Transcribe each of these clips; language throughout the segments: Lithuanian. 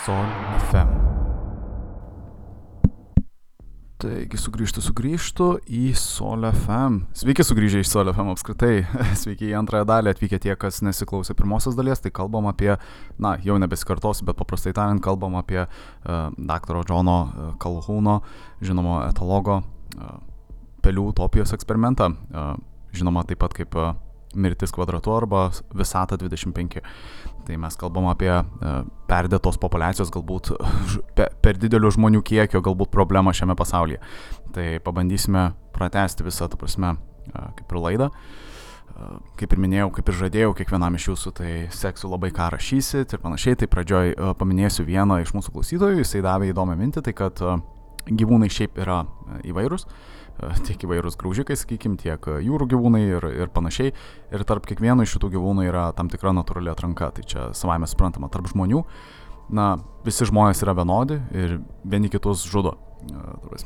Sol FM. Taigi sugrįžtu, sugrįžtu į Sol FM. Sveiki sugrįžę iš Sol FM apskritai. Sveiki į antrąją dalį atvykę tie, kas nesiklausė pirmosios dalies. Tai kalbam apie, na, jau nebesikartosiu, bet paprastai tariant, kalbam apie uh, daktaro Džono uh, Kalhūno, žinomo etologo, uh, pelių utopijos eksperimentą. Uh, žinoma taip pat kaip uh, mirtis kvadratu arba visata 25. Tai mes kalbam apie e, perdėtos populacijos, galbūt per didelių žmonių kiekio, galbūt problemą šiame pasaulyje. Tai pabandysime pratesti visą, ta prasme, e, kaip ir laidą. E, kaip ir minėjau, kaip ir žadėjau kiekvienam iš jūsų, tai seksiu labai ką rašysit ir panašiai. Tai pradžioj paminėsiu vieną iš mūsų klausytojų, jisai davė įdomią mintį, tai kad gyvūnai šiaip yra įvairūs tiek įvairūs graužikai, sakykim, tiek jūrų gyvūnai ir, ir panašiai. Ir tarp kiekvieno iš šitų gyvūnų yra tam tikra natūrali atranka. Tai čia savaime suprantama, tarp žmonių, na, visi žmonės yra vienodi ir vieni kitus žudo.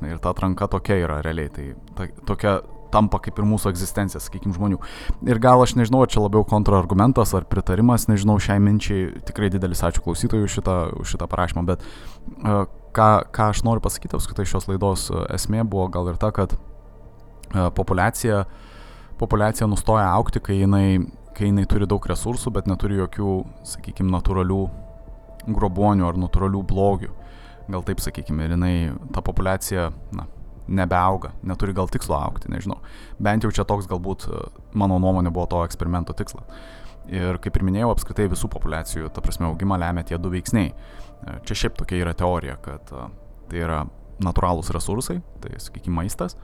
Ir ta atranka tokia yra realiai. Tai ta, tokia tampa kaip ir mūsų egzistencija, sakykime, žmonių. Ir gal aš nežinau, čia labiau kontrargumentas ar pritarimas, nežinau, šiai minčiai tikrai didelis ačiū klausytojui už šitą, šitą parašymą, bet uh, ką, ką aš noriu pasakyti apskritai šios laidos esmė buvo gal ir ta, kad uh, populiacija, populiacija nustoja aukti, kai jinai, kai jinai turi daug resursų, bet neturi jokių, sakykime, natūralių grobonių ar natūralių blogių. Gal taip sakykime, ir jinai, ta populiacija, na, nebeauga, neturi gal tikslo aukti, nežinau. Bent jau čia toks galbūt e, mano nuomonė buvo to eksperimento tikslas. Ir kaip ir minėjau, apskritai visų populiacijų, ta prasme, augimą lemia tie du veiksniai. E, čia šiaip tokia yra teorija, kad e, tai yra natūralūs resursai, tai sakykime maistas,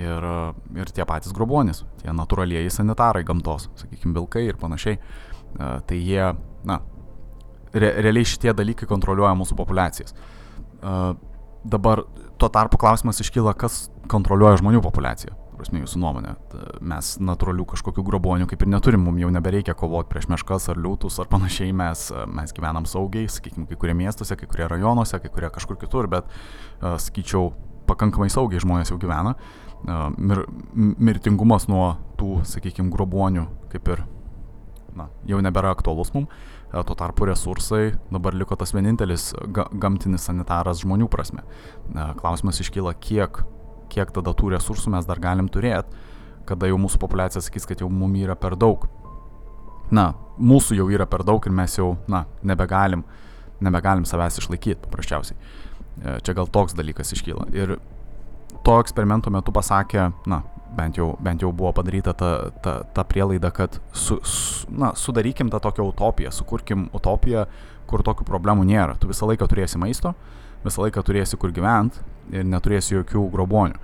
ir, ir tie patys grobuonis, tie natūralieji sanitarai gamtos, sakykime, vilkai ir panašiai. Tai jie, na, re, realiai šitie dalykai kontroliuoja mūsų populiacijas. Dabar tuo tarpu klausimas iškyla, kas kontroliuoja žmonių populaciją. Prasme, jūsų nuomonė. Mes natūralių kažkokių grobonių kaip ir neturim, mums jau nebereikia kovoti prieš meškas ar liūtus ar panašiai, mes, mes gyvenam saugiai, sakykime, kai kurie miestuose, kai kurie rajonuose, kai kurie kažkur kitur, bet, uh, sakyčiau, pakankamai saugiai žmonės jau gyvena. Uh, mir, mirtingumas nuo tų, sakykime, grobonių kaip ir, na, jau nebėra aktualus mums E, tuo tarpu resursai dabar liko tas vienintelis ga gamtinis sanitaras žmonių prasme. E, klausimas iškyla, kiek, kiek tada tų resursų mes dar galim turėti, kada jau mūsų populiacija sakys, kad jau mum yra per daug. Na, mūsų jau yra per daug ir mes jau, na, nebegalim, nebegalim savęs išlaikyti paprasčiausiai. E, čia gal toks dalykas iškyla. Ir to eksperimento metu pasakė, na, bent jau, bent jau buvo padaryta ta, ta, ta prielaida, kad su, su, na, sudarykim tą tokią utopiją, sukurkim utopiją, kur tokių problemų nėra. Tu visą laiką turėsi maisto, visą laiką turėsi kur gyventi ir neturėsi jokių grobonių.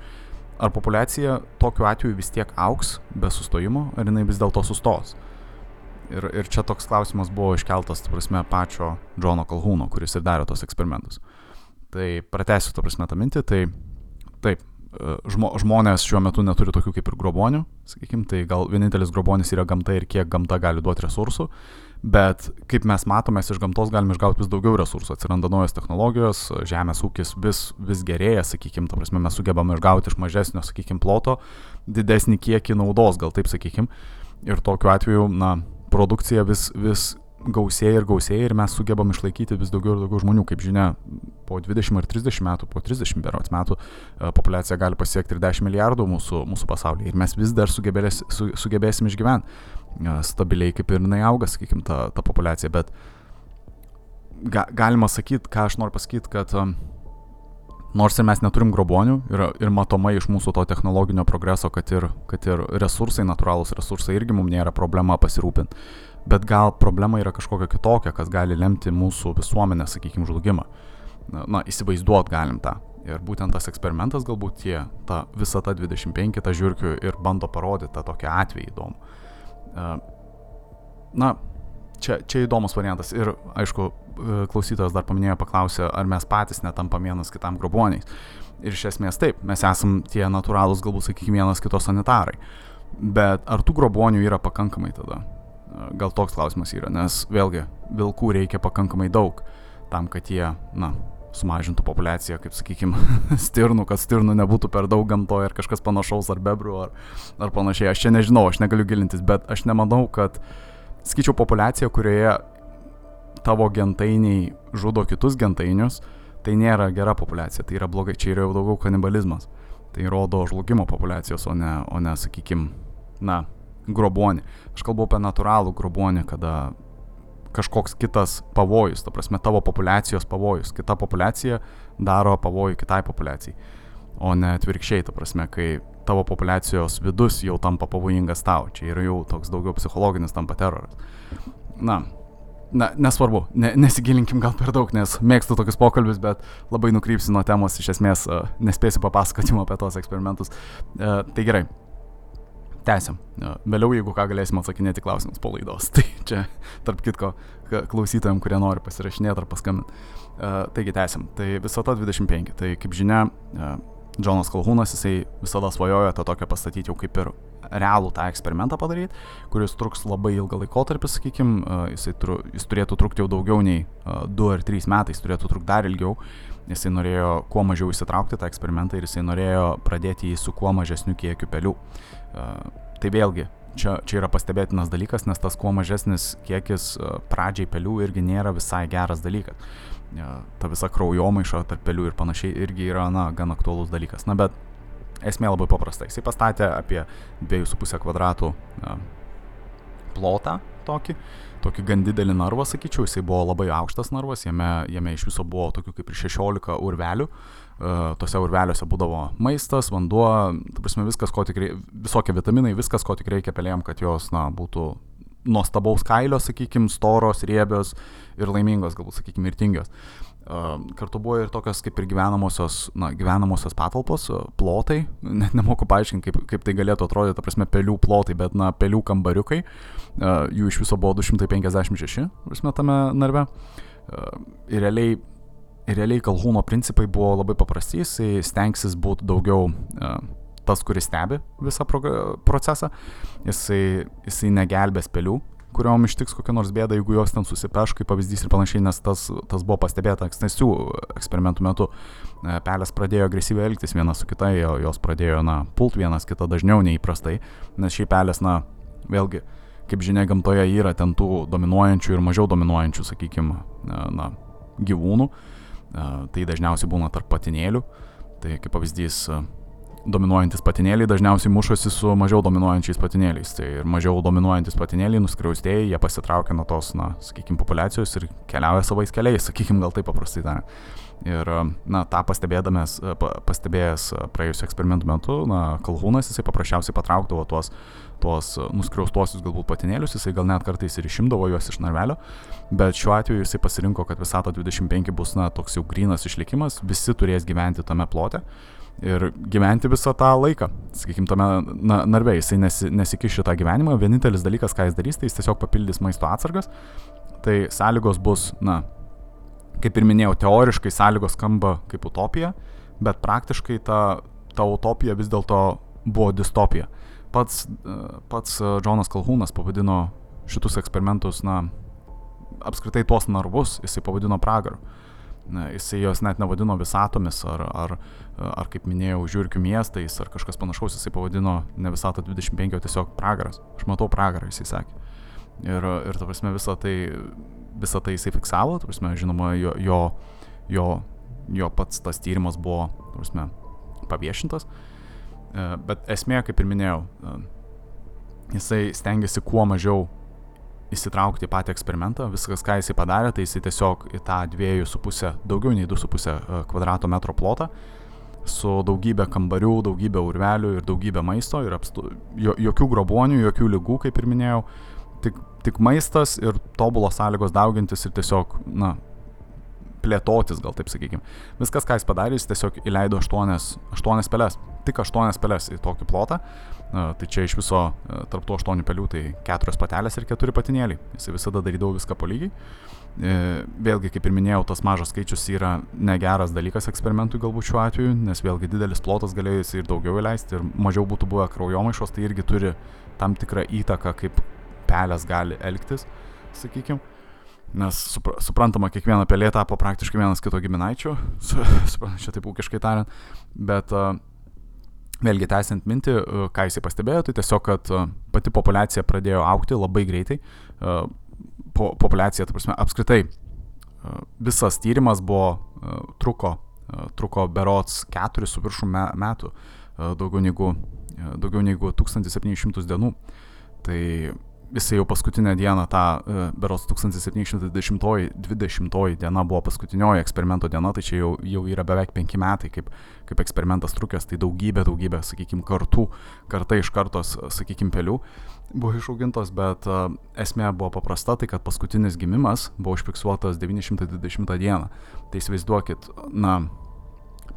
Ar populiacija tokiu atveju vis tiek auks be sustojimo, ar jinai vis dėlto sustos? Ir, ir čia toks klausimas buvo iškeltas, ta prasme, pačio Džono Kalhūno, kuris ir darė tos eksperimentus. Tai pratęsiu, ta prasme, tą mintį, tai taip, žmo, žmonės šiuo metu neturi tokių kaip ir grobonių, sakykime, tai gal vienintelis grobonis yra gamta ir kiek gamta gali duoti resursų, bet kaip mes matome, iš gamtos galime išgauti vis daugiau resursų, atsiranda naujos technologijos, žemės ūkis vis, vis gerėja, sakykime, ta prasme mes sugebame išgauti iš mažesnio, sakykime, ploto didesnį kiekį naudos, gal taip sakykime, ir tokiu atveju, na, produkcija vis, vis gausėja ir gausėja ir mes sugebam išlaikyti vis daugiau ir daugiau žmonių. Kaip žinia, po 20 ar 30 metų, po 30 berots metų e, populiacija gali pasiekti ir 10 milijardų mūsų, mūsų pasaulyje. Ir mes vis dar sugebės, su, sugebėsim išgyventi stabiliai, kaip ir jinai auga, sakykime, ta, ta populiacija. Bet ga, galima sakyti, ką aš noriu pasakyti, kad nors ir mes neturim grobonių ir, ir matomai iš mūsų to technologinio progreso, kad ir, kad ir resursai, natūralūs resursai irgi mums nėra problema pasirūpinti bet gal problema yra kažkokia kitokia, kas gali lemti mūsų visuomenę, sakykime, žlugimą. Na, įsivaizduot galim tą. Ir būtent tas eksperimentas galbūt tie, ta visa ta 25 ta žiūrkių ir bando parodyti tą tokią atvejį įdomų. E, na, čia, čia įdomus variantas. Ir aišku, e, klausytojas dar paminėjo, paklausė, ar mes patys netampam vienas kitam groboniais. Ir iš esmės taip, mes esam tie natūralūs, galbūt sakykime, vienas kito sanitarai. Bet ar tų grobonių yra pakankamai tada? Gal toks klausimas yra, nes vėlgi vilkų reikia pakankamai daug tam, kad jie, na, sumažintų populiaciją, kaip sakykime, stirnų, kad stirnų nebūtų per daug gamtoje ar kažkas panašaus, ar bebrų, ar, ar panašiai. Aš čia nežinau, aš negaliu gilintis, bet aš nemanau, kad, skaičiau, populiacija, kurioje tavo gentainiai žudo kitus gentainius, tai nėra gera populiacija, tai yra blogai, čia yra jau daugiau kanibalizmas. Tai rodo žlugimo populiacijos, o ne, o ne sakykime, na, grobonį. Aš kalbu apie natūralų grobonį, kada kažkoks kitas pavojus, ta prasme tavo populiacijos pavojus, kita populiacija daro pavojų kitai populiacijai, o ne atvirkščiai, ta prasme, kai tavo populiacijos vidus jau tampa pavojingas tau, čia yra jau toks daugiau psichologinis tampa teroras. Na, na, nesvarbu, ne, nesigilinkim gal per daug, nes mėgstu tokius pokalbius, bet labai nukrypsiu nuo temos, iš esmės nespėsiu papasakoti apie tos eksperimentus. Uh, tai gerai, tęsiam. Vėliau, jeigu ką, galėsim atsakinėti klausimus po laidos. Tai čia, tarp kitko, klausytojams, kurie nori pasirašinėti ar paskambinti. Uh, taigi tęsiam. Tai visata 25. Tai kaip žinia, uh, Džonas Kalhūnas, jisai visada svajojo tą tokią pastatyti jau kaip ir realų tą eksperimentą padaryti, kuris truks labai ilgą laikotarpį, sakykime, uh, jisai tru, jis turėtų trukti jau daugiau nei 2 ar 3 metais, turėtų trukti dar ilgiau. Jisai norėjo kuo mažiau įsitraukti tą eksperimentą ir jisai norėjo pradėti jį su kuo mažesniu kiekiu pelių. Tai vėlgi, čia, čia yra pastebėtinas dalykas, nes tas kuo mažesnis kiekis pradžiai pelių irgi nėra visai geras dalykas. Ta visa kraujomaiša tarp pelių ir panašiai irgi yra, na, gan aktuolus dalykas. Na, bet esmė labai paprasta. Jisai pastatė apie 2,5 kvadratų plotą tokį, tokį gan didelį narvą, sakyčiau, jisai buvo labai aukštas narvas, jame, jame iš viso buvo tokių kaip ir 16 urvelių, tose urveliuose būdavo maistas, vanduo, ta prasme viskas, ko tik reikia, visokie vitaminai, viskas, ko tik reikia pelėm, kad jos, na, būtų nuostabaus kailio, sakykime, storos, riebios ir laimingos, galbūt, sakykime, ir tingios. Kartu buvo ir tokios kaip ir gyvenamosios, na, gyvenamosios patalpos, plotai, net nemoku paaiškinti, kaip, kaip tai galėtų atrodyti, ta prasme, pelių plotai, bet, na, pelių kambariukai, jų iš viso buvo 256, prasme, tame narve. Ir realiai realiai kalhūno principai buvo labai paprasti, jisai stengsis būti daugiau uh, tas, kuris stebi visą pro procesą, jisai, jisai negelbės pelių, kuriuom ištiks kokia nors bėda, jeigu jos ten susipeš, kaip pavyzdys ir panašiai, nes tas, tas buvo pastebėta ankstesnių eksperimentų metu. E, pelės pradėjo agresyviai elgtis viena su kita, jos pradėjo, na, pult vienas kitą dažniau neįprastai, nes šiaip pelės, na, vėlgi, kaip žinia, gamtoje yra ten tų dominuojančių ir mažiau dominuojančių, sakykime, na, gyvūnų. Uh, tai dažniausiai būna tarp patinėlių. Tai kaip pavyzdys, dominuojantis patinėliai dažniausiai mušosi su mažiau dominuojančiais patinėliais. Tai ir mažiau dominuojantis patinėliai, nuskriaustėjai, jie pasitraukia nuo tos, na, sakykime, populiacijos ir keliauja savais keliais, sakykime, gal taip paprastai tariant. Ir, na, tą pastebėdamas, pastebėjęs praėjusiu eksperimentų metu, na, kalhūnas jisai paprasčiausiai patraukdavo tuos tuos nuskriaustuosius galbūt patinėlius, jisai gal net kartais ir išimdavo juos iš narvelio, bet šiuo atveju jisai pasirinko, kad visato 25 bus, na, toks jau grinas išlikimas, visi turės gyventi tame plote ir gyventi visą tą laiką, sakykime, tame na, narve, jisai nesi, nesikiš šitą gyvenimą, vienintelis dalykas, ką jis darys, tai jis tiesiog papildys maisto atsargas, tai sąlygos bus, na, kaip ir minėjau, teoriškai sąlygos skamba kaip utopija, bet praktiškai ta, ta utopija vis dėlto buvo distopija pats, pats Džonas Kalhūnas pavadino šitus eksperimentus, na, apskritai tuos narvus jisai pavadino pragaru. Jisai jos net nevadino visatomis ar, ar, ar kaip minėjau, žiūrkių miestais ar kažkas panašaus, jisai pavadino ne visato 25, o tiesiog pragaras. Aš matau pragarą, jisai sakė. Ir, ir ta prasme, visą tai, visą tai jisai fiksavo, ta prasme, žinoma, jo, jo, jo, jo pats tas tyrimas buvo, ta prasme, paviešintas. Uh, E, bet esmė, kaip ir minėjau, e, jisai stengiasi kuo mažiau įsitraukti į patį eksperimentą. Viskas, ką jisai padarė, tai jisai tiesiog į tą 2,5, daugiau nei 2,5 e, kvadrato metro plotą su daugybė kambarių, daugybė urvelių ir daugybė maisto ir apstu, jo, jokių grobonių, jokių lygų, kaip ir minėjau, tik, tik maistas ir tobulos sąlygos daugintis ir tiesiog, na, plėtotis, gal taip sakykime. Viskas, ką jis padarė, jis tiesiog įleido 8, 8 pelės, tik 8 pelės į tokį plotą. Tai čia iš viso tarp tų 8 pelių tai 4 patelės ir 4 patinėliai. Jis visada darydavo viską po lygiai. E, vėlgi, kaip ir minėjau, tas mažas skaičius yra negeras dalykas eksperimentui galbūt šiuo atveju, nes vėlgi didelis plotas galėjo jis ir daugiau įleisti ir mažiau būtų buvę kraujomaišos, tai irgi turi tam tikrą įtaką, kaip pelės gali elgtis, sakykime. Nes supra, suprantama, kiekviena pelė tapo praktiškai vienas kito giminaičio, čia taip ūkiškai tariant, bet uh, vėlgi tęsiant mintį, uh, ką jisai pastebėjo, tai tiesiog, kad uh, pati populiacija pradėjo aukti labai greitai. Uh, po, populiacija, ta prasme, apskritai visas tyrimas buvo, truko, truko berots 4 su viršum metų, daugiau negu, daugiau negu 1700 dienų. Tai jisai jau paskutinę dieną, e, beros 1720 diena buvo paskutinioji eksperimento diena, tai čia jau, jau yra beveik penki metai, kaip, kaip eksperimentas trukęs, tai daugybė, daugybė, sakykime, kartų, kartai iš kartos, sakykime, pelių buvo išaugintos, bet uh, esmė buvo paprasta, tai kad paskutinis gimimas buvo užfiksuotas 920 dieną. Tai įsivaizduokit, na,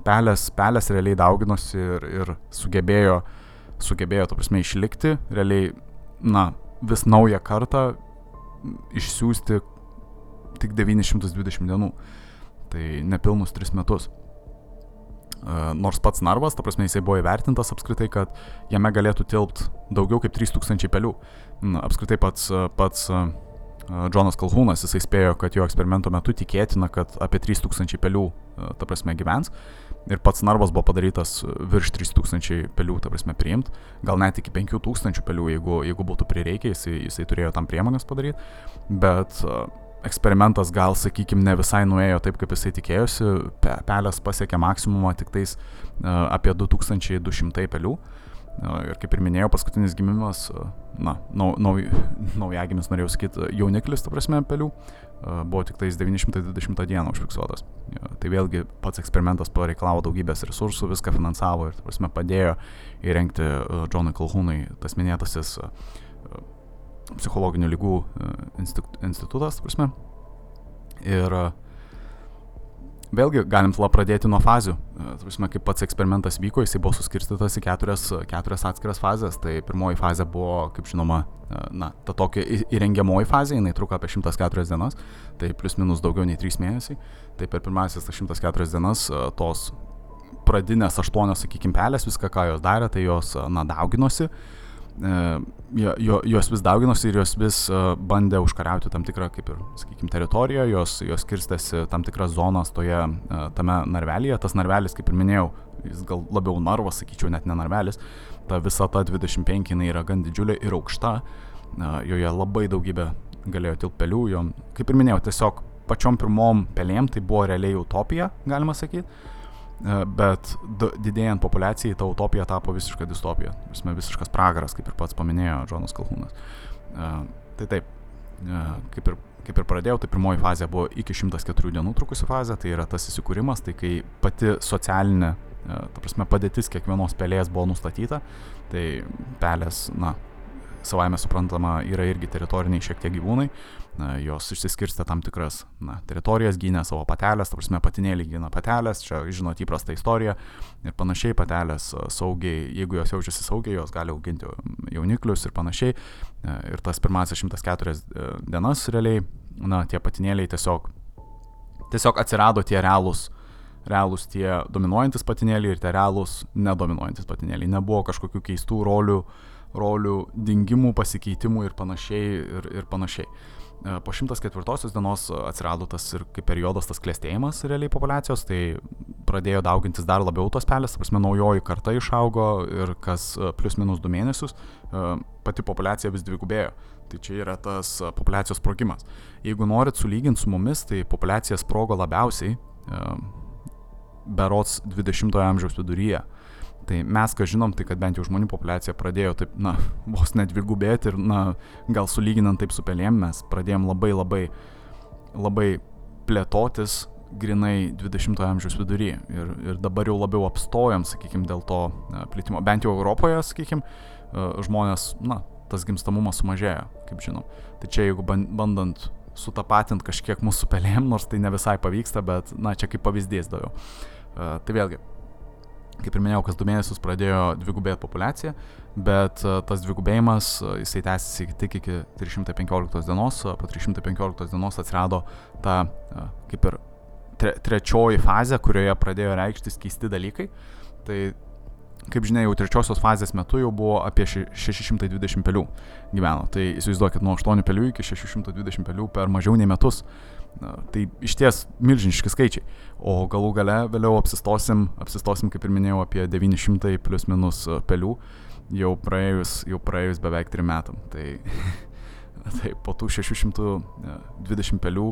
pelės, pelės realiai dauginosi ir, ir sugebėjo, sugebėjo, to prasme, išlikti, realiai, na, vis naują kartą išsiųsti tik 920 dienų. Tai nepilnus 3 metus. Uh, nors pats narvas, ta prasme, jisai buvo įvertintas apskritai, kad jame galėtų tilpti daugiau kaip 3000 pelių. Apskritai pats, pats uh, Džonas Kalhūnas, jisai spėjo, kad jo eksperimento metu tikėtina, kad apie 3000 pelių, uh, ta prasme, gyvens. Ir pats narvas buvo padarytas virš 3000 pelių, ta prasme, priimt, gal net iki 5000 pelių, jeigu, jeigu būtų prireikę, jisai, jisai turėjo tam priemonės padaryti, bet uh, eksperimentas gal, sakykime, ne visai nuėjo taip, kaip jisai tikėjosi, Pe, pelės pasiekė maksimumą tik tais uh, apie 2200 pelių. Ir kaip ir minėjau, paskutinis gimimas, na, nau, nau, naujagimis norėjau sakyti, jauniklis, ta prasme, pelių, buvo tik tais 920 dieną užfiksuotas. Tai vėlgi pats eksperimentas pareikalavo daugybės resursų, viską finansavo ir, prasme, padėjo įrengti Džonui Kalhūnui tas minėtasis psichologinių lygų institutas, prasme. Ir uh, Vėlgi galim tada pradėti nuo fazių. E, Prasme, kaip pats eksperimentas vyko, jisai buvo suskirstytas į keturias, keturias atskiras fazės. Tai pirmoji fazė buvo, kaip žinoma, e, na, ta tokia įrengiamoji fazė, jinai truko apie 104 dienas, tai plus minus daugiau nei 3 mėnesiai. Tai per pirmasis 104 dienas e, tos pradinės aštuonios, sakykime, pelės, viską, ką jos darė, tai jos, na, dauginosi. Uh, jo, jo, jos vis dauginosi ir jos vis bandė užkariauti tam tikrą, kaip ir, sakykime, teritoriją, jos, jos kirstėsi tam tikras zonas toje, tame narvelėje. Tas narvelis, kaip ir minėjau, jis gal labiau narvas, sakyčiau, net ne narvelis. Ta visa ta 25 jinai yra gan didžiulė ir aukšta, joje labai daugybė galėjo tilpelių, jom, kaip ir minėjau, tiesiog pačiom pirmom pelėm tai buvo realiai utopija, galima sakyti E, bet didėjant populiacijai ta utopija tapo visiška distopija. Visme visiškas pragaras, kaip ir pats paminėjo Džonas Kalhūnas. E, tai taip, e, kaip ir, kaip ir pradėjau, tai pirmoji fazė buvo iki 104 dienų trukusi fazė, tai yra tas įsikūrimas, tai kai pati socialinė, ta prasme, padėtis kiekvienos pelės buvo nustatyta, tai pelės, na, savaime suprantama, yra irgi teritoriniai šiek tiek gyvūnai, jos išsiskirstė tam tikras na, teritorijas, gynė savo patelės, ta prasme patinėlį gina patelės, čia žinot įprastą istoriją ir panašiai patelės saugiai, jeigu jos jaučiasi saugiai, jos gali auginti jauniklius ir panašiai. Ir tas pirmasis 104 e, dienas realiai, na, tie patinėliai tiesiog, tiesiog atsirado tie realūs realūs tie dominuojantis patinėliai ir tie realūs nedominuojantis patinėliai. Nebuvo kažkokių keistų rolių, rolių dingimų, pasikeitimų ir panašiai. Ir, ir panašiai. E, po 104 dienos atsirado tas ir kaip periodas tas klėstėjimas realiai populacijos, tai pradėjo daugintis dar labiau tos pelės, prasme, naujoji karta išaugo ir kas e, plus minus 2 mėnesius e, pati populacija vis dvigubėjo. Tai čia yra tas populacijos sprogimas. Jeigu norit sulyginti su mumis, tai populacija sprogo labiausiai berots 20-ojo amžiaus viduryje. Tai mes, ką žinom, tai kad bent jau žmonių populiacija pradėjo taip, na, vos net dvigubėti ir, na, gal sulyginant taip su pelėm, mes pradėjom labai labai, labai plėtotis grinai 20-ojo amžiaus vidury. Ir, ir dabar jau labiau apstojom, sakykime, dėl to plitimo. Bent jau Europoje, sakykime, žmonės, na, tas gimstamumas sumažėjo, kaip žinom. Tai čia jeigu bandant sutapatinti kažkiek mūsų pelėm, nors tai ne visai pavyksta, bet, na, čia kaip pavyzdys daviau. Uh, tai vėlgi, kaip ir minėjau, kas du mėnesius pradėjo dvigubėti populiacija, bet e, tas dvigubėjimas, e, jisai tęsiasi tik iki 315 dienos, po 315 dienos atsirado ta kaip ir tre, trečioji fazė, kurioje pradėjo reikštis keisti dalykai. Tai kaip žinia, jau trečiosios fazės metu jau buvo apie 620 pelių gyveno. Tai įsivaizduokit, nuo 8 pelių iki 620 pelių per mažiau nei metus. Tai iš ties milžiniški skaičiai. O galų gale vėliau apsistosim, apsistosim, kaip ir minėjau, apie 900 plus minus pelių jau praėjus, jau praėjus beveik 3 metam. Tai Tai po tų 620 pelių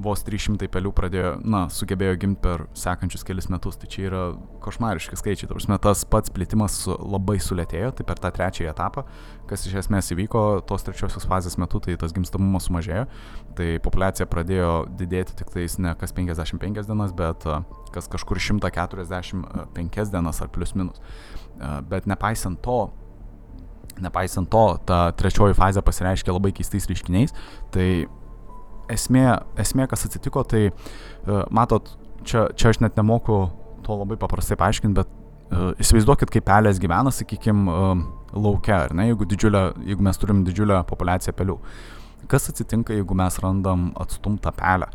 vos 300 pelių pradėjo, na, sugebėjo gimti per sekančius kelius metus. Tai čia yra košmariški skaičiai. Ta prasme, tas pats plėtimas labai sulėtėjo, tai per tą trečiąjį etapą, kas iš esmės įvyko tos trečiosios fazės metu, tai tas gimstamumas sumažėjo. Tai populiacija pradėjo didėti tik tais ne kas 55 dienas, bet kas kažkur 145 dienas ar plius minus. Bet nepaisant to, nepaisant to, ta trečioji fazė pasireiškia labai keistais reiškiniais. Tai esmė, esmė, kas atsitiko, tai uh, matot, čia, čia aš net nemoku to labai paprastai paaiškinti, bet uh, įsivaizduokit, kaip pelės gyvena, sakykime, uh, laukia, ar ne, jeigu, didžiulė, jeigu mes turim didžiulę populaciją pelių. Kas atsitinka, jeigu mes randam atstumtą pelę?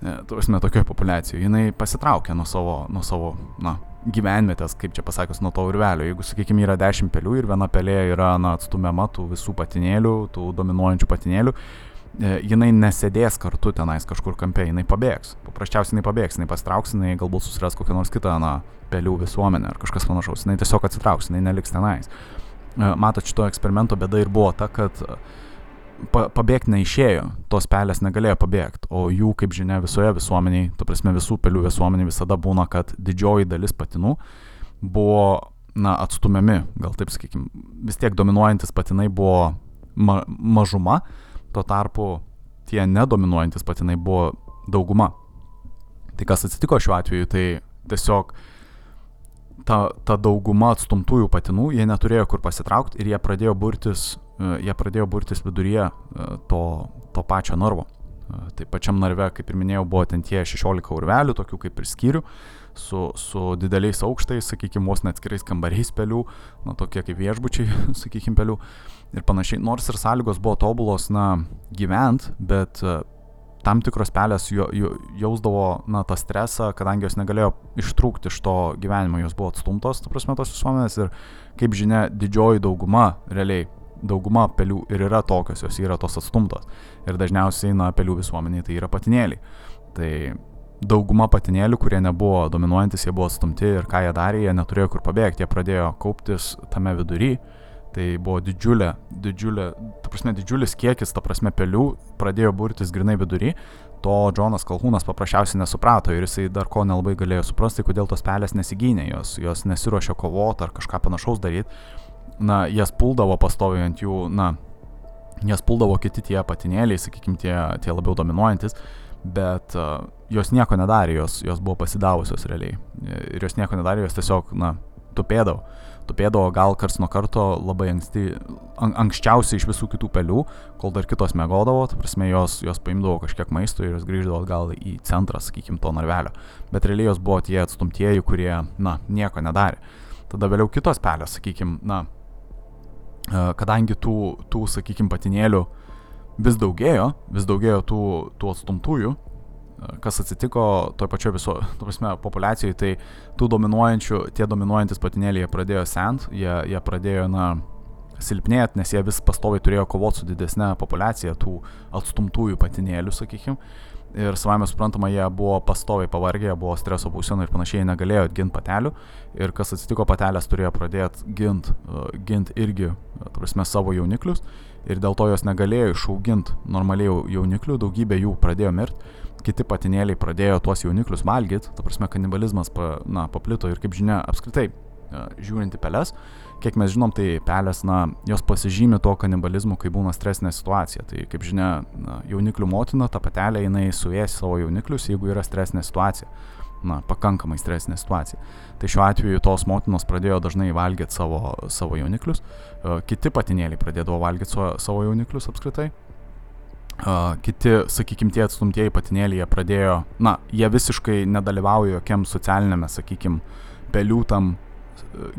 E, Turime tokioje populiacijoje. Jis pasitraukia nuo savo, nuo savo na, gyvenvietės, kaip čia pasakius, nuo to urvelio. Jeigu, sakykime, yra dešimt pelių ir viena pelė yra na, atstumiama tų visų patinėlių, tų dominuojančių patinėlių, E, jinai nesėdės kartu tenais kažkur kampe, jinai pabėgs. Paprasčiausiai jinai pabėgs, jinai pastrauks, jinai galbūt susiras kokią nors kitą, na, pelių visuomenę ar kažkas panašaus. Jinai tiesiog atsitrauks, jinai neliks tenais. E, matot, šito eksperimento bėda ir buvo ta, kad e, pa, pabėgti neišėjo, tos pelės negalėjo pabėgti, o jų, kaip žinia, visoje visuomeniai, tu prasme visų pelių visuomeniai visada būna, kad didžioji dalis patinų buvo, na, atstumiami, gal taip sakykime, vis tiek dominuojantis patinai buvo ma mažuma, Tuo tarpu tie nedominuojantis patinai buvo dauguma. Tai kas atsitiko šiuo atveju, tai tiesiog ta, ta dauguma atstumtųjų patinų, jie neturėjo kur pasitraukti ir jie pradėjo burtis, e, jie pradėjo burtis viduryje e, to, to pačio narvo. E, tai pačiam narve, kaip ir minėjau, buvo ten tie 16 urvelių, tokių kaip ir skyrių, su, su dideliais aukštais, sakykime, vos net atskirais kambariais pelių, na tokie kaip viešbučiai, sakykime, pelių ir panašiai. Nors ir sąlygos buvo tobulos, na, gyvent, bet uh, tam tikros pelės jo, jo, jausdavo, na, tą stresą, kadangi jos negalėjo ištrūkti iš to gyvenimo, jos buvo atstumtos, tu prasme, tos visuomenės ir, kaip žinia, didžioji dauguma, realiai, dauguma pelių ir yra tokios, jos yra tos atstumtos. Ir dažniausiai, na, pelių visuomeniai tai yra patinėliai. Tai dauguma patinėlių, kurie nebuvo dominuojantis, jie buvo atstumti ir ką jie darė, jie neturėjo kur pabėgti, jie pradėjo kauptis tame vidury Tai buvo didžiulė, didžiulė, ta prasme, didžiulis kiekis, ta prasme, pelių pradėjo burtis grinai vidury. To Džonas Kalhūnas paprasčiausiai nesuprato ir jisai dar ko nelabai galėjo suprasti, kodėl tos pelės nesigynė, jos, jos nesiuošė kovoti ar kažką panašaus daryti. Na, jas puldavo pastoviai ant jų, na, jas puldavo kiti tie patinėliai, sakykime, tie, tie labiau dominuojantis, bet uh, jos nieko nedarė, jos, jos buvo pasidavusios realiai. Ir jos nieko nedarė, jos tiesiog, na, tupėdavo tupėdavo gal kars nuo karto labai anksti, an, anksčiausiai iš visų kitų pelių, kol dar kitos mėgodavo, tai prasme jos, jos paimdavo kažkiek maisto ir jos grįždavo atgal į centrą, sakykime, to narvelio. Bet realiai jos buvo tie atstumtieji, kurie, na, nieko nedarė. Tada vėliau kitos pelės, sakykime, na, kadangi tų, tų sakykime, patinėlių vis daugėjo, vis daugėjo tų, tų atstumtųjų, kas atsitiko toj pačioj viso, tu prasme, populiacijoje, tai tų dominuojančių, tie dominuojantis patinėliai, jie pradėjo sent, jie, jie pradėjo, na, silpnėti, nes jie vis pastoviai turėjo kovoti su didesnė populiacija tų atstumtųjų patinėlių, sakykime. Ir savame suprantama, jie buvo pastoviai pavargę, jie buvo streso būsenoje ir panašiai, jie negalėjo ginti patelių. Ir kas atsitiko, patelės turėjo pradėti ginti uh, gint irgi, tu prasme, savo jauniklius. Ir dėl to jos negalėjo išauginti normaliai jauniklių, daugybė jų pradėjo mirti kiti patinėliai pradėjo tuos jauniklius valgyti, ta prasme kanibalizmas pa, na, paplito ir kaip žinia, apskritai, e, žiūrint į peles, kiek mes žinom, tai pelės, na, jos pasižymi to kanibalizmu, kai būna stresinė situacija. Tai kaip žinia, na, jauniklių motina, ta patelė, jinai suės savo jauniklius, jeigu yra stresinė situacija. Na, pakankamai stresinė situacija. Tai šiuo atveju tos motinos pradėjo dažnai valgyti savo, savo jauniklius, e, kiti patinėliai pradėdavo valgyti savo, savo jauniklius apskritai, Uh, kiti, sakykime, tie atstumtieji patinėliai, pradėjo, na, jie visiškai nedalyvauja jokiam socialinėme, sakykime, pelių tam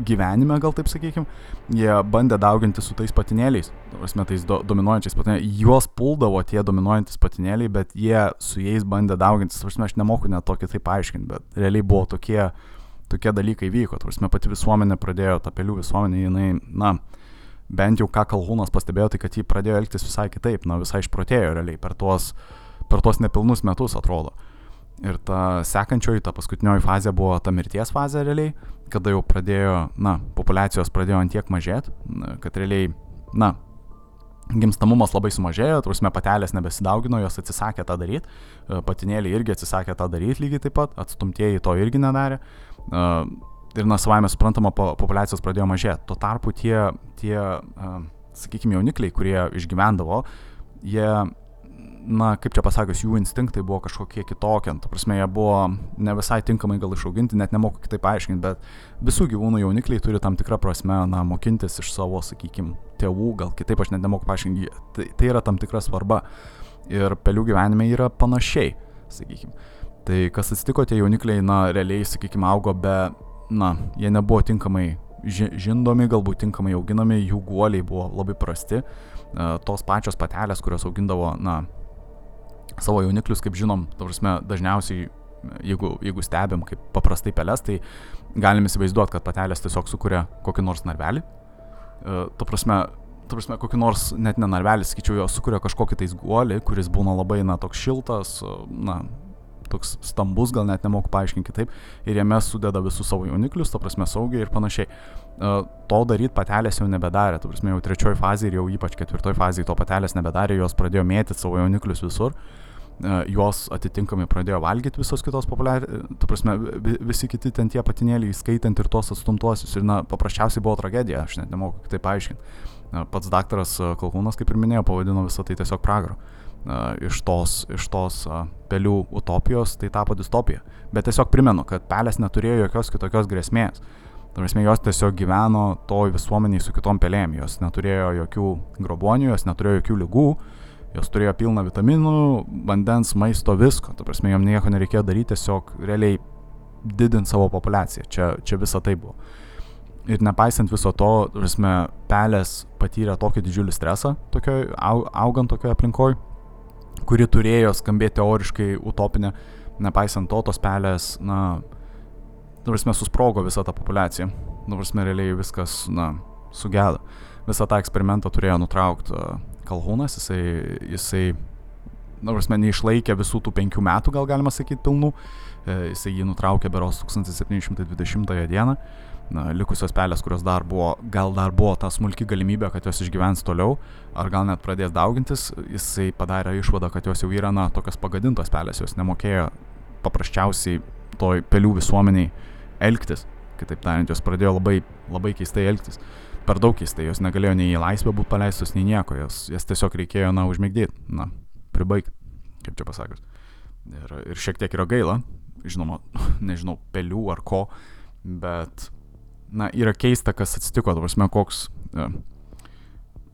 gyvenime, gal taip sakykime, jie bandė dauginti su tais patinėliais, prasme, tais do, dominuojančiais patinėliais, juos puldavo tie dominuojantis patinėliai, bet jie su jais bandė daugintis, prasme, aš nemoku net tokį taip paaiškinti, bet realiai buvo tokie, tokie dalykai vyko, prasme, pati visuomenė pradėjo, ta pelių visuomenė, jinai, na, uh, bent jau ką Kalhūnas pastebėjo, tai kad jį pradėjo elgtis visai kitaip, na visai išprotėjo realiai per tuos, per tuos nepilnus metus atrodo. Ir ta sekančioji, ta paskutinioji fazė buvo ta mirties fazė realiai, kada jau pradėjo, na, populiacijos pradėjo antiek mažėti, kad realiai, na, gimstamumas labai sumažėjo, turime patelės nebesidaugino, jos atsisakė tą daryti, e, patinėliai irgi atsisakė tą daryti lygiai taip pat, atstumtieji to irgi nedarė. E, ir na, savame suprantama, populiacijos pradėjo mažėti. Tuo tarpu tie, tie e, sakykime, jaunikliai, kurie išgyvendavo, jie na, kaip čia pasakius, jų instinktai buvo kažkokie kitokie. Tu prasme, jie buvo ne visai tinkamai gal išauginti, net nemoku kitaip paaiškinti, bet visų gyvūnų jaunikliai turi tam tikrą prasme, na, mokintis iš savo, sakykime, tėvų, gal kitaip aš net nemoku paaiškinti, tai, tai yra tam tikra svarba. Ir pelių gyvenime yra panašiai, sakykime. Tai kas atsitiko, tie jaunikliai, na, realiai, sakykime, augo be, na, jie nebuvo tinkamai žindomi, galbūt tinkamai auginami, jų guoliai buvo labai prasti. Tos pačios patelės, kurios augindavo, na, savo jauniklius, kaip žinom, prasme, dažniausiai, jeigu, jeigu stebim kaip paprastai pelės, tai galim įsivaizduoti, kad patelės tiesiog sukuria kokį nors narvelį. E, ta prasme, ta prasme, kokį nors net ne narvelį, skaičiu, jo sukuria kažkokį tais guolį, kuris būna labai, na, toks šiltas, na, toks stambus, gal net nemoku paaiškinti kitaip, ir jame sudeda visus savo jauniklius, ta prasme, saugiai ir panašiai. To daryti patelės jau nebedarė, ta prasme, jau trečioji fazė ir jau ypač ketvirtoji fazė to patelės nebedarė, jos pradėjo mėtyti savo jauniklius visur. Juos atitinkamai pradėjo valgyti visos kitos populiariai, tu prasme, visi kiti ten tie patinėliai, skaitant ir tos atstumtuosius. Ir, na, paprasčiausiai buvo tragedija, aš net nemoku tai paaiškinti. Pats daktaras Kalkūnas, kaip ir minėjau, pavadino visą tai tiesiog pragaru. Iš tos, iš tos pelių utopijos tai tapo distopija. Bet tiesiog primenu, kad pelės neturėjo jokios kitokios grėsmės. Tarsi jos tiesiog gyveno toj visuomeniai su kitom pelėm, jos neturėjo jokių grobonių, jos neturėjo jokių lygų, Jos turėjo pilną vitaminų, vandens, maisto, visko. Ta prasme, jom nieko nereikėjo daryti, tiesiog realiai didinti savo populiaciją. Čia, čia visa tai buvo. Ir nepaisant viso to, prasme, pelės patyrė tokį didžiulį stresą, tokioj, augant tokioje aplinkoje, kuri turėjo skambėti teoriškai utopinė. Nepaisant to, tos pelės, na, prasme, susprogo visą tą populiaciją. Nu, prasme, realiai viskas, na, sugeda. Visą tą eksperimentą turėjo nutraukti Kalhūnas, jisai, jisai na, prasme, neišlaikė visų tų penkių metų, gal galima sakyti, pilnų. E, jisai jį nutraukė beros 1720 dieną. Na, likusios pelės, kurios dar buvo, gal dar buvo ta smulki galimybė, kad jos išgyvens toliau, ar gal net pradės daugintis, jisai padarė išvadą, kad jos jau yra, na, tokios pagadintos pelės, jos nemokėjo paprasčiausiai toj pelių visuomeniai elgtis. Kitaip tariant, jos pradėjo labai, labai keistai elgtis per daug keistai, jos negalėjo nei į laisvę būti paleistos, nei nieko, jas, jas tiesiog reikėjo, na, užmigdyti, na, pribaigti, kaip čia pasakius. Ir, ir šiek tiek yra gaila, žinoma, nežinau, pelių ar ko, bet, na, yra keista, kas atsitiko, tu prasme, koks, ja,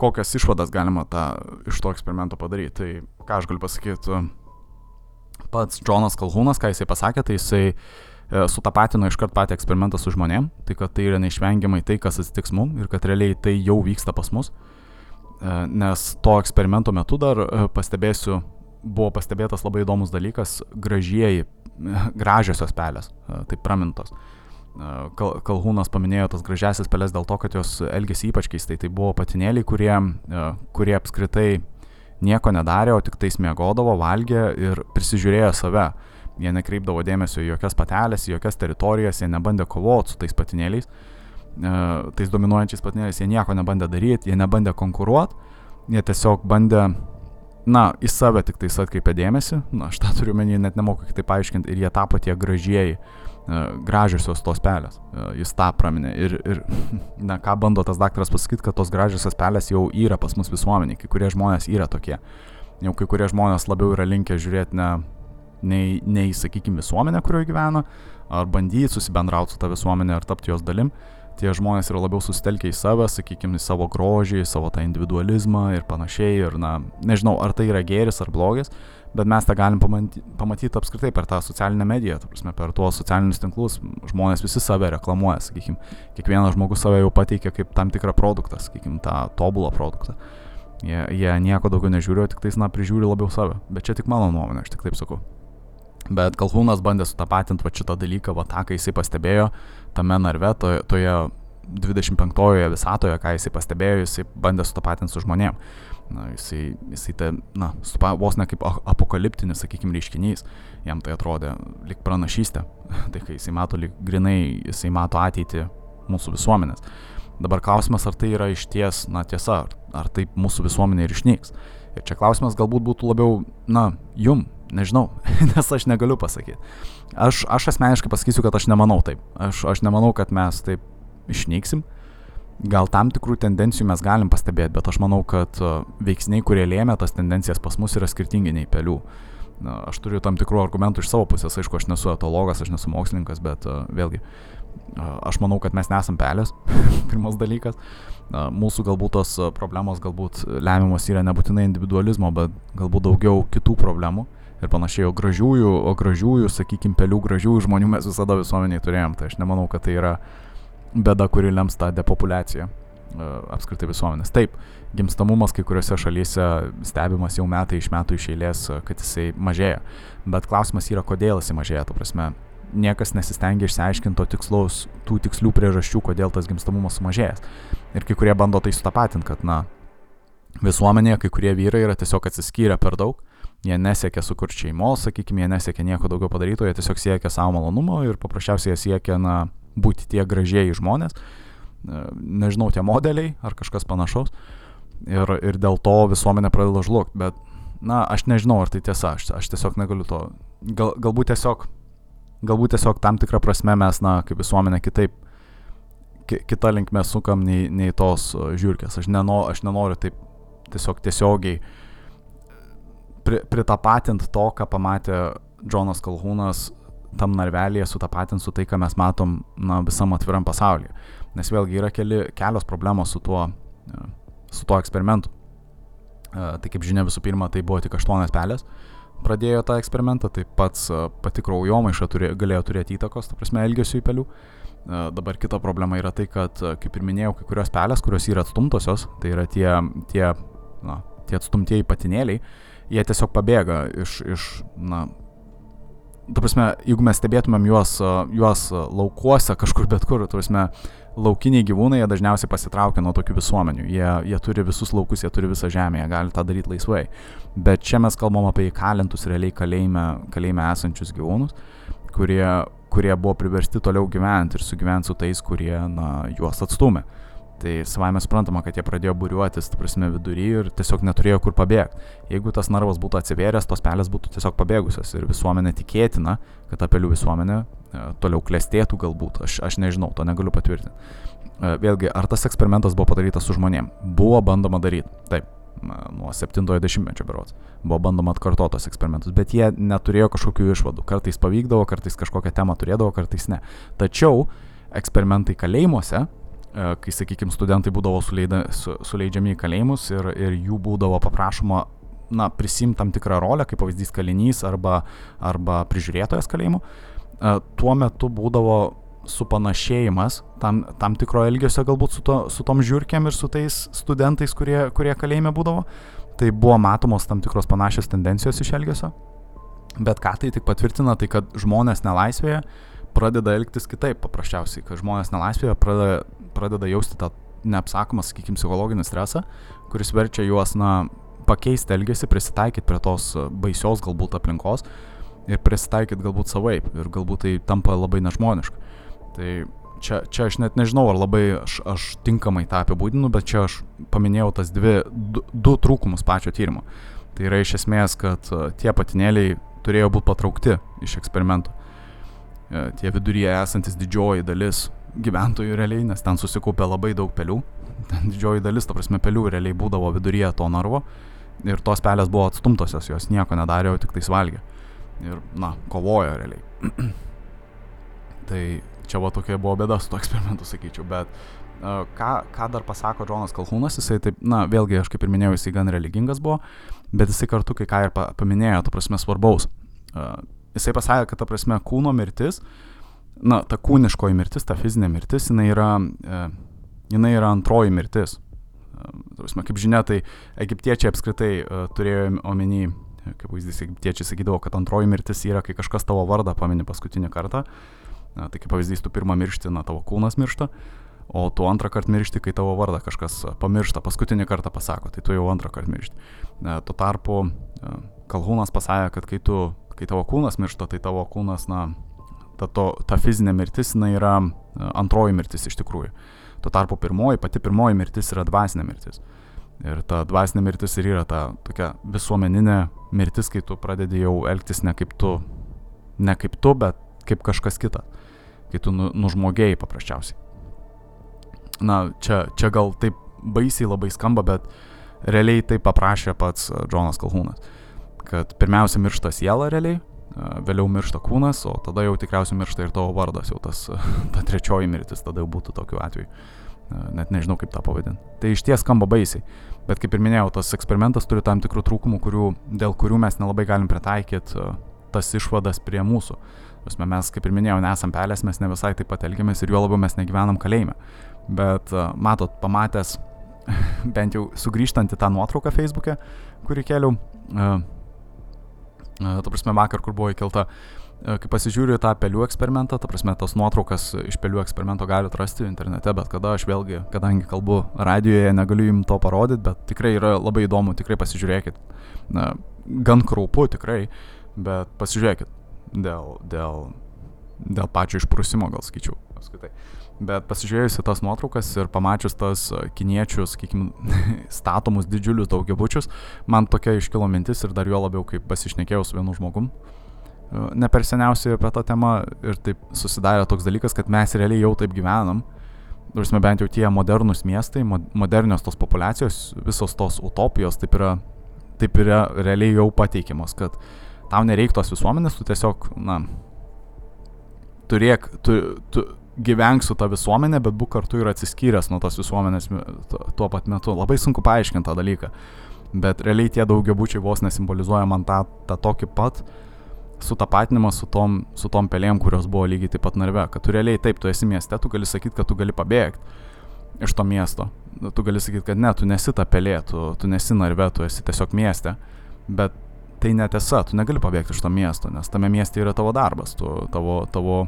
kokias išvadas galima tą, iš to eksperimento padaryti. Tai ką aš galiu pasakyti, pats Džonas Kalhūnas, ką jisai pasakė, tai jisai E, sutapatino iškart patį eksperimentą su žmonėm, tai kad tai yra neišvengiamai tai, kas atsitiks mum ir kad realiai tai jau vyksta pas mus. E, nes to eksperimento metu dar e, pastebėsiu, buvo pastebėtas labai įdomus dalykas - gražieji, gražiosios pelės, taip pramintos. Kal, Kalhūnas paminėjo tas gražiasias pelės dėl to, kad jos elgėsi ypač keistai. Tai buvo patinėliai, kurie, kurie apskritai nieko nedarė, o tik tais mėgodavo, valgė ir prisižiūrėjo save Jie nekreipdavo dėmesio į jokias patelės, į jokias teritorijas, jie nebandė kovoti su tais patinėliais, e, tais dominuojančiais patinėliais, jie nieko nebandė daryti, jie nebandė konkuruoti, jie tiesiog bandė, na, į save tik tais atkreipė dėmesį, na, aš tą turiu menį, net nemoku kitaip paaiškinti, ir jie tapo tie gražieji, e, gražiosios tos pelės, e, jis tą praminė. Ir, ir, na, ką bando tas daktaras pasakyti, kad tos gražiosios pelės jau yra pas mus visuomeniai, kai kurie žmonės yra tokie. Jau kai kurie žmonės labiau yra linkę žiūrėti ne nei, nei sakykime, visuomenė, kurioje gyvena, ar bandyti susibendrauti su ta visuomenė, ar tapti jos dalim. Tie žmonės yra labiau susitelkę į save, sakykime, į savo grožį, į savo tą individualizmą ir panašiai. Ir, na, nežinau, ar tai yra geris ar blogis, bet mes tą galim pamatyti, pamatyti apskritai per tą socialinę mediją, prasme, per tuos socialinius tinklus. Žmonės visi save reklamuoja, sakykime, kiekvienas žmogus save jau pateikia kaip tam tikrą produktą, sakykime, tą tobulą produktą. Jie, jie nieko daugiau nežiūri, tik tais, na, prižiūri labiau save. Bet čia tik mano nuomonė, aš tik taip sakau. Bet Kalhūnas bandė sutapatinti va šitą dalyką, va tą, ką jisai pastebėjo tame narve, toje, toje 25-ojoje visatoje, ką jisai pastebėjo, jisai bandė sutapatinti su žmonėm. Na, jisai, jisai tai, na, supa, vos ne kaip apokaliptinis, sakykime, reiškinys, jam tai atrodė lik pranašystė. tai kai jisai mato lik grinai, jisai mato ateitį mūsų visuomenės. Dabar klausimas, ar tai yra iš ties, na tiesa, ar, ar taip mūsų visuomenė ir išnyks. Ir čia klausimas galbūt būtų labiau, na, jum, nežinau, nes aš negaliu pasakyti. Aš, aš asmeniškai pasakysiu, kad aš nemanau taip. Aš, aš nemanau, kad mes taip išnyksim. Gal tam tikrų tendencijų mes galim pastebėti, bet aš manau, kad e, veiksniai, kurie lėmė tas tendencijas pas mus yra skirtingi nei pelių. Aš turiu tam tikrų argumentų iš savo pusės, aišku, aš nesu etologas, aš nesu mokslininkas, bet uh, vėlgi, uh, aš manau, kad mes nesam pelės, pirmas dalykas. Mūsų galbūt tos problemos galbūt lemiamos yra nebūtinai individualizmo, bet galbūt daugiau kitų problemų. Ir panašiai, o gražiųjų, o gražiųjų, sakykime, pelių gražiųjų žmonių mes visada visuomeniai turėjom, tai aš nemanau, kad tai yra bėda, kuri lems tą depopulaciją e, apskritai visuomenės. Taip, gimstamumas kai kuriuose šalyse stebimas jau metai iš metų iš eilės, kad jisai mažėja. Bet klausimas yra, kodėl jisai mažėja, tu prasme, niekas nesistengia išsiaiškinti tikslaus, tų tikslių priežasčių, kodėl tas gimstamumas sumažėjęs. Ir kai kurie bando tai sutapatinti, kad, na, visuomenėje kai kurie vyrai yra tiesiog atsiskyrę per daug Jie nesiekia sukurti šeimos, sakykime, jie nesiekia nieko daugiau padaryti, jie tiesiog siekia savo malonumo ir paprasčiausiai jie siekia, na, būti tie gražiai žmonės, e, nežinau, tie modeliai ar kažkas panašaus. Ir, ir dėl to visuomenė pradeda žlugti, bet, na, aš nežinau, ar tai tiesa, aš, aš tiesiog negaliu to. Gal, galbūt tiesiog, galbūt tiesiog tam tikrą prasme mes, na, kaip visuomenė kitaip, ki, kita linkme sukam nei, nei tos e, žiūrkės. Aš, neno, aš nenoriu taip tiesiog tiesiogiai uh, pri, pritapatint to, ką pamatė Džonas Kalhūnas tam narvelėje, sutapatint su tai, ką mes matom na, visam atviram pasaulyje. Nes vėlgi yra keli, kelios problemos su tuo, e, su tuo eksperimentu. E, tai kaip žinia, visų pirma, tai buvo tik aštuonios pelės. Pradėjo tą eksperimentą, tai pats e, pati kraujomaiša turė, galėjo turėti įtakos, ta prasme, elgesiu į pelių. Dabar kita problema yra tai, kad, kaip ir minėjau, kai kurios pelės, kurios yra atstumtosios, tai yra tie, tie, na, tie atstumtieji patinėliai, jie tiesiog pabėga iš, iš na, tu prasme, jeigu mes stebėtumėm juos, juos laukuose kažkur bet kur, tu prasme, laukiniai gyvūnai, jie dažniausiai pasitraukia nuo tokių visuomenių. Jie, jie turi visus laukus, jie turi visą žemę, jie gali tą daryti laisvai. Bet čia mes kalbam apie įkalintus realiai kalėjime, kalėjime esančius gyvūnus, kurie, kurie buvo priversti toliau gyventi ir sugyventi su tais, kurie na, juos atstumė. Tai savame suprantama, kad jie pradėjo būriuotis, tu prasme, vidury ir tiesiog neturėjo kur pabėgti. Jeigu tas narvas būtų atsiveręs, tos pelės būtų tiesiog pabėgusios ir visuomenė tikėtina, kad ta pelių visuomenė e, toliau klestėtų galbūt, aš, aš nežinau, to negaliu patvirtinti. E, vėlgi, ar tas eksperimentas buvo padarytas su žmonėm? Buvo bandoma daryti, taip, nuo 70-mečio berots. Buvo bandoma atkartoti tos eksperimentus, bet jie neturėjo kažkokių išvadų. Kartais pavykdavo, kartais kažkokią temą turėdavo, kartais ne. Tačiau eksperimentai kalėjimuose kai, sakykime, studentai būdavo suleida, su, suleidžiami į kalėjimus ir, ir jų būdavo paprašoma, na, prisimti tam tikrą rolę, kaip pavyzdys kalinys arba, arba prižiūrėtojas kalėjimų, e, tuo metu būdavo supanašėjimas tam, tam tikro elgesio galbūt su, to, su tom žiūrkėm ir su tais studentais, kurie, kurie kalėjime būdavo. Tai buvo matomos tam tikros panašios tendencijos iš elgesio. Bet ką tai tik patvirtina, tai kad žmonės nelaisvėje pradeda elgtis kitaip paprasčiausiai, kad žmonės nelaisvėje pradeda pradeda jausti tą neapsakomą, sakykime, psichologinį stresą, kuris verčia juos, na, pakeisti elgesį, prisitaikyti prie tos baisios galbūt aplinkos ir prisitaikyti galbūt savaip ir galbūt tai tampa labai nežmoniška. Tai čia, čia aš net nežinau, ar labai aš, aš tinkamai tą apibūdinu, bet čia aš paminėjau tas dvi, du, du trūkumus pačio tyrimo. Tai yra iš esmės, kad tie patinėliai turėjo būti patraukti iš eksperimentų. E, tie viduryje esantis didžioji dalis gyventojų realiai, nes ten susikaupė labai daug pelių. Ten didžioji dalis, ta prasme, pelių realiai būdavo viduryje to narvo. Ir tos pelės buvo atstumtosios, jos nieko nedarė, o tik tais valgė. Ir, na, kovojo realiai. tai čia va tokia buvo bėda su to eksperimentu, sakyčiau. Bet uh, ką, ką dar pasako Džonas Kalhūnas, jisai taip, na, vėlgi, aš kaip ir minėjau, jisai gan religingas buvo, bet jisai kartu kai ką ir paminėjo, ta prasme, svarbaus. Uh, jisai pasakė, kad ta prasme kūno mirtis na, ta kūniškoji mirtis, ta fizinė mirtis, jinai yra, e, jinai yra antroji mirtis. E, kaip žinia, tai egiptiečiai apskritai e, turėjo omeny, kaip pavyzdys, egiptiečiai sakydavo, kad antroji mirtis yra, kai kažkas tavo vardą pamini paskutinį kartą. Na, tai kaip pavyzdys, tu pirmą miršti, na, tavo kūnas miršta, o tu antrą kartą miršti, kai tavo vardą kažkas pamiršta, paskutinį kartą pasako, tai tu jau antrą kartą miršti. Tuo tarpu Kalhūnas pasakė, kad kai, tu, kai tavo kūnas miršta, tai tavo kūnas, na, ta, to, ta fizinė mirtis jinai yra e, antroji mirtis iš tikrųjų. Tuo tarpu pirmoji, pati pirmoji mirtis yra dvasinė mirtis. Ir ta dvasinė mirtis ir yra ta tokia visuomeninė mirtis, kai tu pradedi jau elgtis ne kaip tu, ne kaip tu, bet kaip kažkas kita. Kai tu nu, nužmogėjai paprasčiausiai. Na, čia, čia gal taip baisiai labai skamba, bet realiai tai paprašė pats Džonas Kalhūnas. Kad pirmiausia miršta siela realiai, vėliau miršta kūnas, o tada jau tikriausiai miršta ir tavo vardas, jau tas, ta trečioji mirtis, tada jau būtų tokiu atveju. Net nežinau, kaip tą pavadinti. Tai iš ties skamba baisiai. Bet kaip ir minėjau, tas eksperimentas turi tam tikrų trūkumų, kurių, dėl kurių mes nelabai galim pritaikyti tas išvadas prie mūsų. Pasme, mes, kaip ir minėjau, nesam pelės, mes ne visai taip pat elgiamės ir juo labiau mes negyvenam kalėjime. Bet matot, pamatęs, bent jau sugrįžtant į tą nuotrauką Facebook'e, kurį keliau, ta prasme, vakar, kur buvo įkelta, E, kai pasižiūriu tą pelių eksperimentą, ta prasme, tos nuotraukas iš pelių eksperimento galite rasti internete, bet kada aš vėlgi, kadangi kalbu radijoje, negaliu jums to parodyti, bet tikrai yra labai įdomu, tikrai pasižiūrėkit. Na, gan kraupu tikrai, bet pasižiūrėkit dėl, dėl, dėl pačio išprusimo, gal skaičiau apskritai. Bet pasižiūrėjus į tas nuotraukas ir pamačius tas kiniečius, sakykime, statomus didžiulius daugiabučius, man tokia iškilo mintis ir dar jo labiau, kaip pasišnekėjau su vienu žmogum, ne per seniausiai apie tą temą ir taip susidarė toks dalykas, kad mes realiai jau taip gyvenam. Nors bent jau tie modernus miestai, modernios tos populacijos, visos tos utopijos taip yra, taip yra realiai jau pateikiamos, kad tau nereik tos visuomenės, tu tiesiog, na, turėk, tu, tu gyvenk su ta visuomenė, bet būk kartu ir atsiskyręs nuo tos visuomenės tuo pat metu. Labai sunku paaiškinti tą dalyką, bet realiai tie daugiabučiai vos nesimbolizuoja man tą, tą tokį pat, sutapatinimas su tom, su tom pelėm, kurios buvo lygiai taip pat narve. Kad tu realiai taip, tu esi mieste, tu gali sakyti, kad tu gali pabėgti iš to miesto. Tu gali sakyti, kad ne, tu nesi ta pelė, tu, tu nesi narve, tu esi tiesiog mieste. Bet tai netiesa, tu negali pabėgti iš to miesto, nes tame mieste yra tavo darbas, tu, tavo, tavo,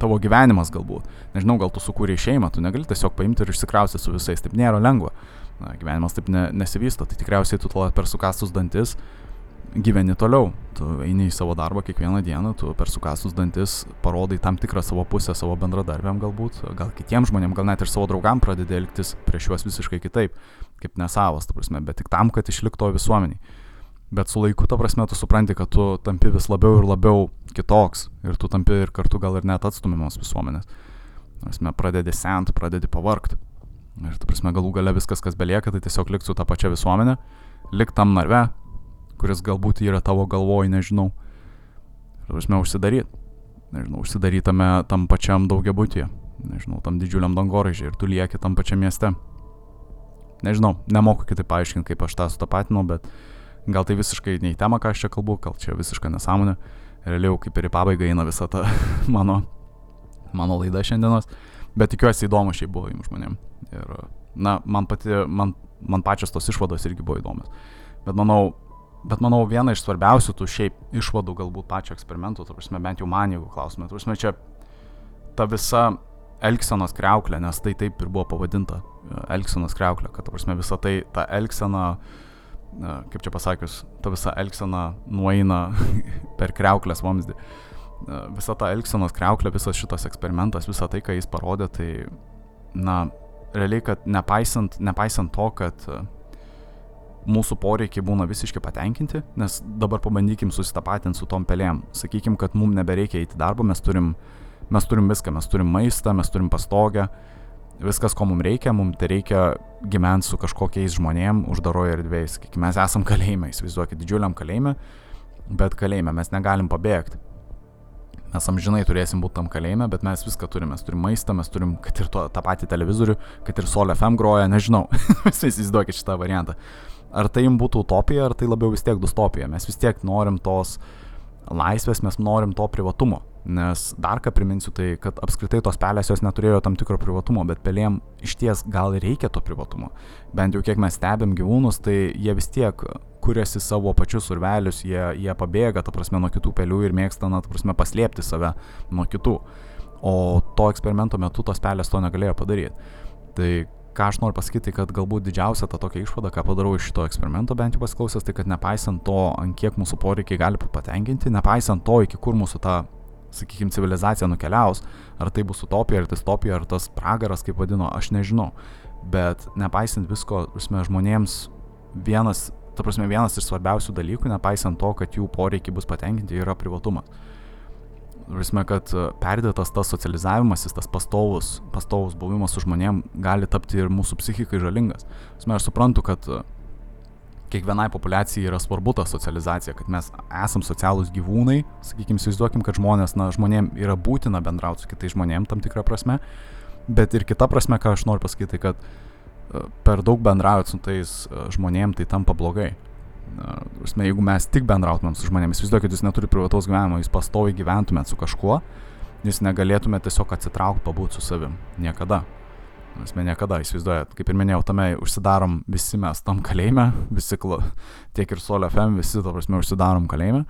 tavo gyvenimas galbūt. Nežinau, gal tu sukūrei šeimą, tu negali tiesiog paimti ir išsikrausti su visais, taip nėra lengva. Na, gyvenimas taip ne, nesivysto, tai tikriausiai tu per sukastus dantis gyveni toliau. Tu eini į savo darbą kiekvieną dieną, tu per sukastus dantis parodai tam tikrą savo pusę savo bendradarbiam galbūt, gal kitiems žmonėms, gal net ir savo draugam pradedi elgtis prieš juos visiškai kitaip, kaip nesavas, ta prasme, bet tik tam, kad išlikto visuomeniai. Bet su laiku, ta prasme, tu supranti, kad tu tampi vis labiau ir labiau kitoks ir tu tampi ir kartu gal ir net atstumimas visuomenės. Prasme, pradedi sent, pradedi pavarkti. Ir, ta prasme, galų gale viskas, kas belieka, tai tiesiog likti su tą pačią visuomenę, likti tam narve, kuris galbūt yra tavo galvoj, nežinau. Prasme, užsidaryt. Nežinau, užsidarytame tam pačiam daugiabutyje. Nežinau, tam didžiuliam dangoraižiai ir tu lieki tam pačiam mieste. Nežinau, nemoku kitaip paaiškinti, kaip aš tą sutapatinau, bet gal tai visiškai ne į temą, ką aš čia kalbu, gal čia visiškai nesąmonė. Realiau kaip ir į pabaigą eina visa ta mano, mano laida šiandienos. Bet tikiuosi įdomu šiaip buvo jums žmonėm. Ir, na, man, pati, man, man pačios tos išvados irgi buvo įdomios. Bet manau, Bet manau, viena iš svarbiausių tų šiaip išvadų galbūt pačio eksperimento, tu prasme, bent jau man jeigu klausime, tu prasme, čia ta visa Elksenos kreuklė, nes tai taip ir buvo pavadinta Elksenos kreuklė, kad, ta prasme, visa tai, ta Elksena, kaip čia pasakius, ta visa Elksena nueina per kreuklės vamzdį. Visa ta Elksenos kreuklė, visas šitas eksperimentas, visa tai, ką jis parodė, tai, na, realiai, kad nepaisant, nepaisant to, kad mūsų poreikiai būna visiškai patenkinti, nes dabar pabandykim susitapatinti su tom pelėm. Sakykim, kad mums nebereikia eiti darbą, mes turim, mes turim viską, mes turim maistą, mes turim pastogę, viskas, ko mums reikia, mums tai reikia gyventi su kažkokiais žmonėm uždaroje erdvėje. Sakykime, mes esam kalėjime, įsivaizduokit, didžiuliam kalėjime, bet kalėjime mes negalim pabėgti. Mes amžinai turėsim būti tam kalėjime, bet mes viską turime. Mes turim maistą, mes turim, kad ir to, tą patį televizorių, kad ir Sol FM groja, nežinau. Visi įsivaizduokit šitą variantą ar tai jums būtų utopija, ar tai labiau vis tiek dystopija. Mes vis tiek norim tos laisvės, mes norim to privatumo. Nes dar ką priminsiu, tai kad apskritai tos pelės jos neturėjo tam tikro privatumo, bet pelėm iš ties gal reikia to privatumo. Bent jau kiek mes stebėm gyvūnus, tai jie vis tiek kuriasi savo pačius urvelius, jie, jie pabėga, ta prasme, nuo kitų pelių ir mėgsta, na, ta prasme, paslėpti save nuo kitų. O to eksperimento metu tos pelės to negalėjo padaryti. Tai ką aš noriu pasakyti, kad galbūt didžiausia ta tokia išvada, ką padarau iš šito eksperimento, bent jau pasiklausęs, tai kad nepaisant to, ant kiek mūsų poreikiai gali patenkinti, nepaisant to, iki kur mūsų ta, sakykime, civilizacija nukeliaus, ar tai bus utopija, ar distopija, ar tas pragaras, kaip vadino, aš nežinau. Bet nepaisant visko, prasme, žmonėms vienas, ta prasme, vienas iš svarbiausių dalykų, nepaisant to, kad jų poreikiai bus patenkinti, yra privatumas. Prasme, kad perdėtas tas socializavimasis, tas pastovus, pastovus buvimas su žmonėm gali tapti ir mūsų psichikai žalingas. Prasme, aš suprantu, kad kiekvienai populiacijai yra svarbu ta socializacija, kad mes esam socialūs gyvūnai, sakykime, įsivaizduokim, kad žmonės, na, žmonėm yra būtina bendrauti su kitais žmonėm tam tikrą prasme, bet ir kita prasme, ką aš noriu pasakyti, kad e, per daug bendraujant su tais žmonėm, tai tampa blogai. Prasme, jeigu mes tik bendrautumėm su žmonėmis, įsivaizduokit, jūs neturite privataus gyvenimo, jūs pastoviai gyventumėt su kažkuo, jūs negalėtumėte tiesiog atsitraukti, pabūti su savim. Niekada. Mes niekada, įsivaizduojat, kaip ir minėjau, tame užsidarom visi mes tam kalėjime, visi, tiek ir Solio FM, visi, to prasme, užsidarom kalėjime,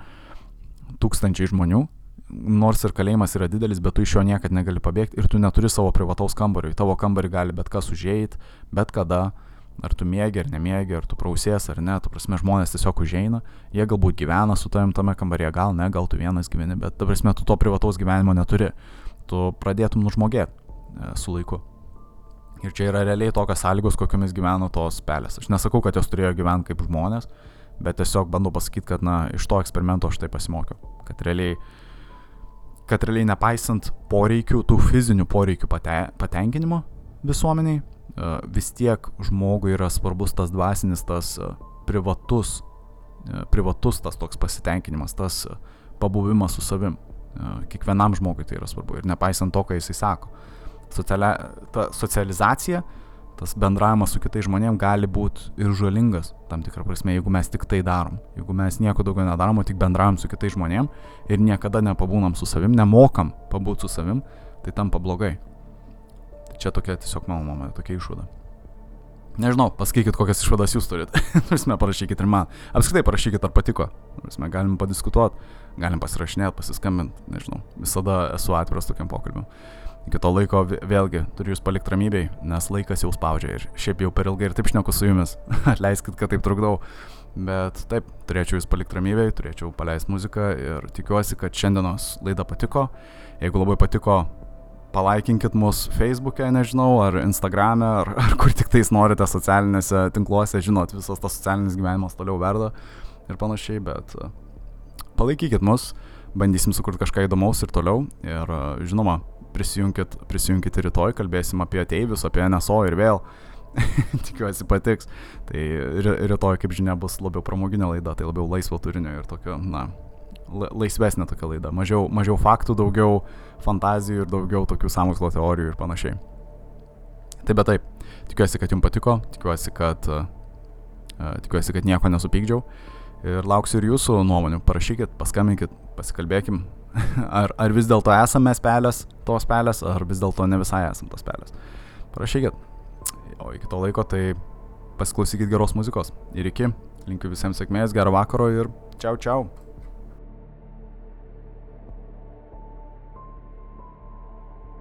tūkstančiai žmonių, nors ir kalėjimas yra didelis, bet tu iš jo niekada negali pabėgti ir tu neturi savo privataus kambario, į tavo kambarį gali bet kas užėjti, bet kada, ar tu mėgi ar nemiegi, ar tu prausės ar ne, tu prasme žmonės tiesiog užeina, jie galbūt gyvena su tavim tame kambaryje, gal ne, gal tu vienas gyveni, bet ta prasme tu to privataus gyvenimo neturi, tu pradėtum nužmogėti e, su laiku. Ir čia yra realiai tokios sąlygos, kokiamis gyveno tos pelės. Aš nesakau, kad jos turėjo gyventi kaip žmonės, bet tiesiog bandau pasakyti, kad na, iš to eksperimento aš tai pasimokiau. Kad realiai, kad realiai nepaisant poreikių, tų fizinių poreikių pate, patenkinimo visuomeniai, E, vis tiek žmogui yra svarbus tas dvasinis, tas e, privatus, e, privatus tas toks pasitenkinimas, tas pabuvimas su savim. Kiekvienam žmogui tai yra svarbu ir nepaisant to, ką jisai sako. Socialia, ta socializacija, tas bendravimas su kitais žmonėmis gali būti ir žalingas, tam tikrą prasme, jeigu mes tik tai darom. Jeigu mes nieko daugiau nedarom, tik bendravom su kitais žmonėmis ir niekada nepabūnam su savim, nemokam pabūti su savim, tai tampa blogai. Čia tokia tiesiog mano nuomonė, tokia išvada. Nežinau, pasakykit, kokias išvadas jūs turit. Prasme, parašykit ir man. Apskritai parašykit, ar patiko. Prasme, galim padiskutuoti, galim pasirašinėti, pasiskambinti, nežinau. Visada esu atviras tokiam pokalbiam. Iki to laiko vėlgi turiu jūs palikti ramybėj, nes laikas jau spaudžia ir šiaip jau per ilgai ir taip šneku su jumis. Atleiskit, kad taip trukdau. Bet taip, turėčiau jūs palikti ramybėj, turėčiau paleisti muziką ir tikiuosi, kad šiandienos laida patiko. Jeigu labai patiko, palaikinkit mus Facebook'e, nežinau, ar Instagram'e, ar, ar kur tik tais norite socialinėse tinkluose, žinot, visas tas socialinis gyvenimas toliau verda ir panašiai, bet e, palaikykit mus, bandysim sukurti kažką įdomaus ir toliau. Ir e, žinoma, prisijunkit, prisijunkit rytoj, kalbėsim apie ateivius, apie NSO ir vėl. Tikiuosi patiks. Tai rytoj, kaip žinia, bus labiau pramoginė laida, tai labiau laisvo turinio ir tokio, na, laisvesnė tokia laida. Mažiau, mažiau faktų, daugiau fantazijų ir daugiau tokių samokslo teorijų ir panašiai. Taip, bet taip. Tikiuosi, kad jums patiko, tikiuosi, kad, uh, tikiuosi, kad nieko nesupykdžiau. Ir lauksiu ir jūsų nuomonių. Parašykit, paskambinkit, pasikalbėkim. ar, ar vis dėlto esame mes pelės, tos pelės, ar vis dėlto ne visai esame tos pelės. Parašykit. O iki to laiko tai pasiklausykit geros muzikos. Ir iki. Linkiu visiems sėkmės, gero vakaro ir čiau čiau.